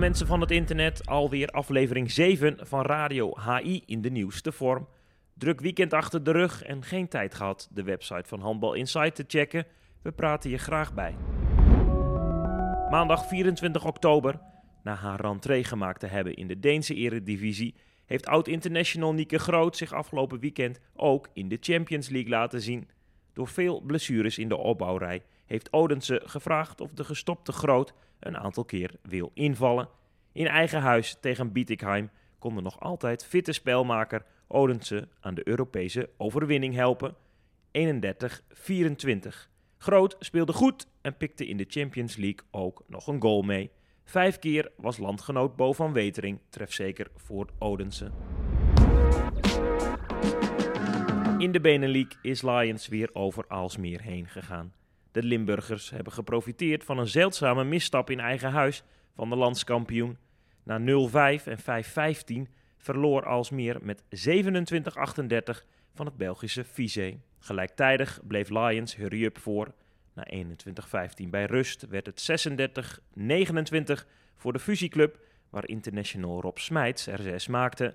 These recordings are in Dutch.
mensen van het internet, alweer aflevering 7 van Radio HI in de nieuwste vorm. Druk weekend achter de rug en geen tijd gehad de website van Handbal Insight te checken. We praten je graag bij. Maandag 24 oktober, na haar rentree gemaakt te hebben in de Deense eredivisie, heeft oud-international Nieke Groot zich afgelopen weekend ook in de Champions League laten zien. Door veel blessures in de opbouwrij heeft Odense gevraagd of de gestopte Groot een aantal keer wil invallen. In eigen huis tegen Bietigheim kon de nog altijd fitte spelmaker Odense aan de Europese overwinning helpen. 31-24. Groot speelde goed en pikte in de Champions League ook nog een goal mee. Vijf keer was landgenoot Bo van Wetering trefzeker voor Odense. In de Benelink is Lions weer over Aalsmeer heen gegaan. De Limburgers hebben geprofiteerd van een zeldzame misstap in eigen huis van de landskampioen. Na 0-5 en 5-15 verloor Aalsmeer met 27-38 van het Belgische Vizé. Gelijktijdig bleef Lions hurry-up voor. Na 21-15 bij rust werd het 36-29 voor de fusieclub, waar international Rob Smijts er zes maakte.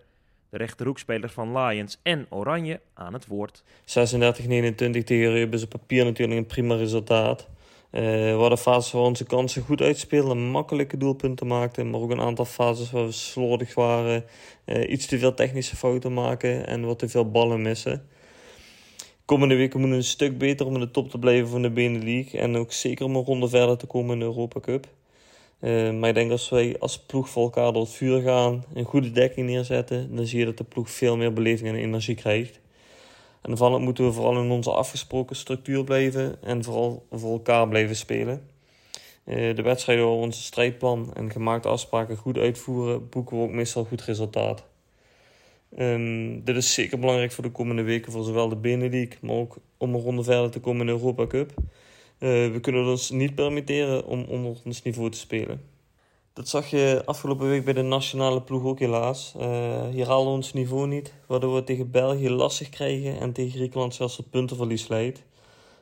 De rechterhoekspelers van Lions en Oranje aan het woord. 36-29 tegen Rub is op papier natuurlijk een prima resultaat. Uh, we hadden fases waar onze kansen goed uitspeelden, makkelijke doelpunten maakten, maar ook een aantal fases waar we slordig waren, uh, iets te veel technische fouten maken en wat te veel ballen missen. Komende weken moeten we een stuk beter om in de top te blijven van de Benelux en ook zeker om een ronde verder te komen in de Europa Cup. Uh, maar ik denk als wij als ploeg voor elkaar door het vuur gaan, een goede dekking neerzetten, dan zie je dat de ploeg veel meer beleving en energie krijgt. En dan moeten we vooral in onze afgesproken structuur blijven en vooral voor elkaar blijven spelen. Uh, de wedstrijden waar onze strijdplan en gemaakte afspraken goed uitvoeren, boeken we ook meestal goed resultaat. Um, dit is zeker belangrijk voor de komende weken voor zowel de Benelux, maar ook om een ronde verder te komen in de Europa Cup. Uh, we kunnen ons niet permitteren om onder ons niveau te spelen. Dat zag je afgelopen week bij de nationale ploeg ook helaas. Uh, hier we ons niveau niet, waardoor we tegen België lastig krijgen en tegen Griekenland zelfs het puntenverlies leidt.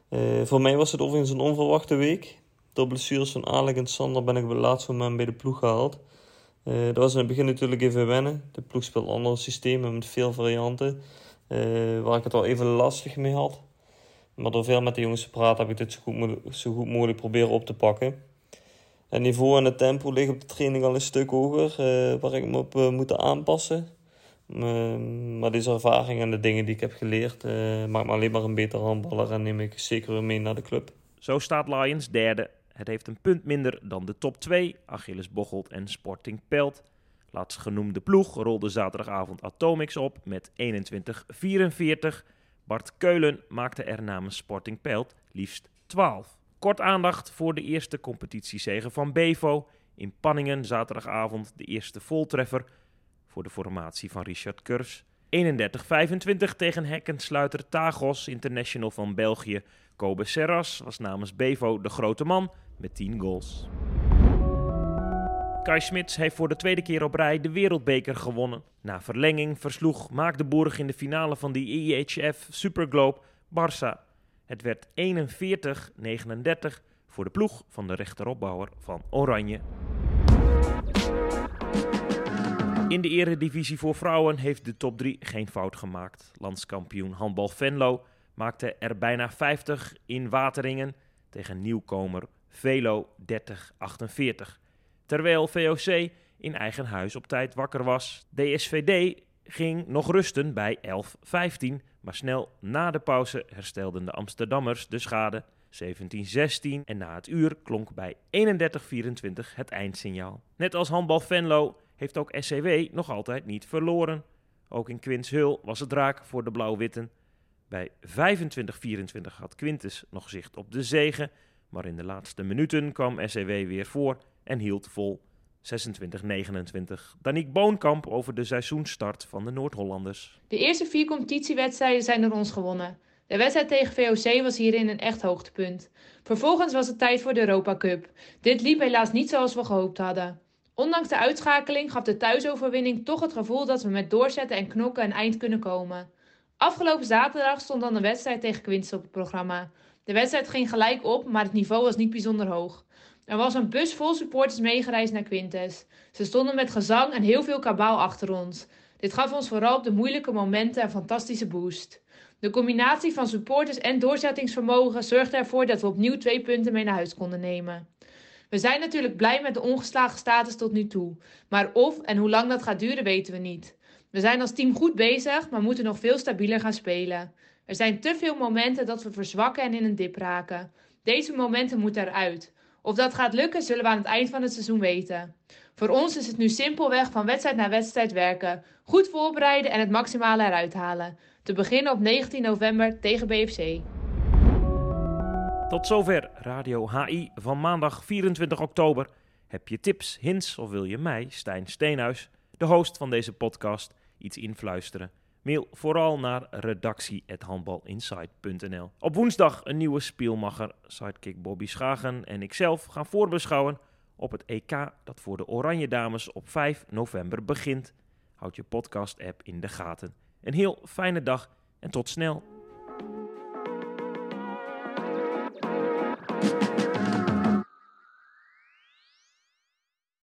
Uh, voor mij was het overigens een onverwachte week. Door blessures van Alec en Sander ben ik op het laatste moment bij de ploeg gehaald. Uh, dat was in het begin natuurlijk even wennen. De ploeg speelt andere systemen met veel varianten, waar ik het al even lastig mee had. Maar door veel met de jongens te praten heb ik dit zo goed, zo goed mogelijk proberen op te pakken. Het niveau en het tempo liggen op de training al een stuk hoger, uh, waar ik me op uh, moet aanpassen. Uh, maar deze ervaring en de dingen die ik heb geleerd, uh, maakt me alleen maar een betere handballer en neem ik zeker weer mee naar de club. Zo staat Lions derde. Het heeft een punt minder dan de top 2, Achilles Bocholt en Sporting Pelt. Laatst genoemde ploeg rolde zaterdagavond Atomics op met 21-44. Bart Keulen maakte er namens Sporting Pelt liefst 12. Kort aandacht voor de eerste competitiezege van Bevo. In Panningen zaterdagavond de eerste voltreffer voor de formatie van Richard Kurs. 31-25 tegen hekkensluiter Tagos International van België. Kobe Serras was namens Bevo de grote man met 10 goals. Kai Smits heeft voor de tweede keer op rij de Wereldbeker gewonnen. Na verlenging versloeg Maagdenburg in de finale van de IHF Superglobe Barça. Het werd 41-39 voor de ploeg van de rechteropbouwer van Oranje. In de eredivisie voor vrouwen heeft de top 3 geen fout gemaakt. Landskampioen handbal Venlo maakte er bijna 50 in Wateringen tegen nieuwkomer Velo 30-48. Terwijl VOC in eigen huis op tijd wakker was. DSVD ging nog rusten bij 11-15, maar snel na de pauze herstelden de Amsterdammers de schade. 17-16 en na het uur klonk bij 31-24 het eindsignaal. Net als handbal Venlo heeft ook SCW nog altijd niet verloren. Ook in Quinshul was het raak voor de Blauw-Witten. Bij 25-24 had Quintus nog zicht op de zegen, maar in de laatste minuten kwam SCW weer voor en hield vol 26-29. Daniek Boonkamp over de seizoenstart van de Noord-Hollanders. De eerste vier competitiewedstrijden zijn door ons gewonnen. De wedstrijd tegen VOC was hierin een echt hoogtepunt. Vervolgens was het tijd voor de Europa Cup. Dit liep helaas niet zoals we gehoopt hadden. Ondanks de uitschakeling gaf de thuisoverwinning toch het gevoel dat we met doorzetten en knokken een eind kunnen komen. Afgelopen zaterdag stond dan de wedstrijd tegen Quincy op het programma. De wedstrijd ging gelijk op, maar het niveau was niet bijzonder hoog. Er was een bus vol supporters meegereisd naar Quintes. Ze stonden met gezang en heel veel kabaal achter ons. Dit gaf ons vooral op de moeilijke momenten een fantastische boost. De combinatie van supporters en doorzettingsvermogen zorgde ervoor dat we opnieuw twee punten mee naar huis konden nemen. We zijn natuurlijk blij met de ongeslagen status tot nu toe, maar of en hoe lang dat gaat duren weten we niet. We zijn als team goed bezig, maar moeten nog veel stabieler gaan spelen. Er zijn te veel momenten dat we verzwakken en in een dip raken. Deze momenten moeten eruit. Of dat gaat lukken, zullen we aan het eind van het seizoen weten. Voor ons is het nu simpelweg van wedstrijd naar wedstrijd werken, goed voorbereiden en het maximale eruit halen. Te beginnen op 19 november tegen BFC. Tot zover Radio HI van maandag 24 oktober. Heb je tips, hints of wil je mij, Stijn Steenhuis, de host van deze podcast, iets influisteren? Mail vooral naar redactie.handbalinsight.nl. Op woensdag een nieuwe spielmacher, sidekick Bobby Schagen en ikzelf gaan voorbeschouwen op het EK dat voor de Oranje Dames op 5 november begint. Houd je podcast-app in de gaten. Een heel fijne dag en tot snel.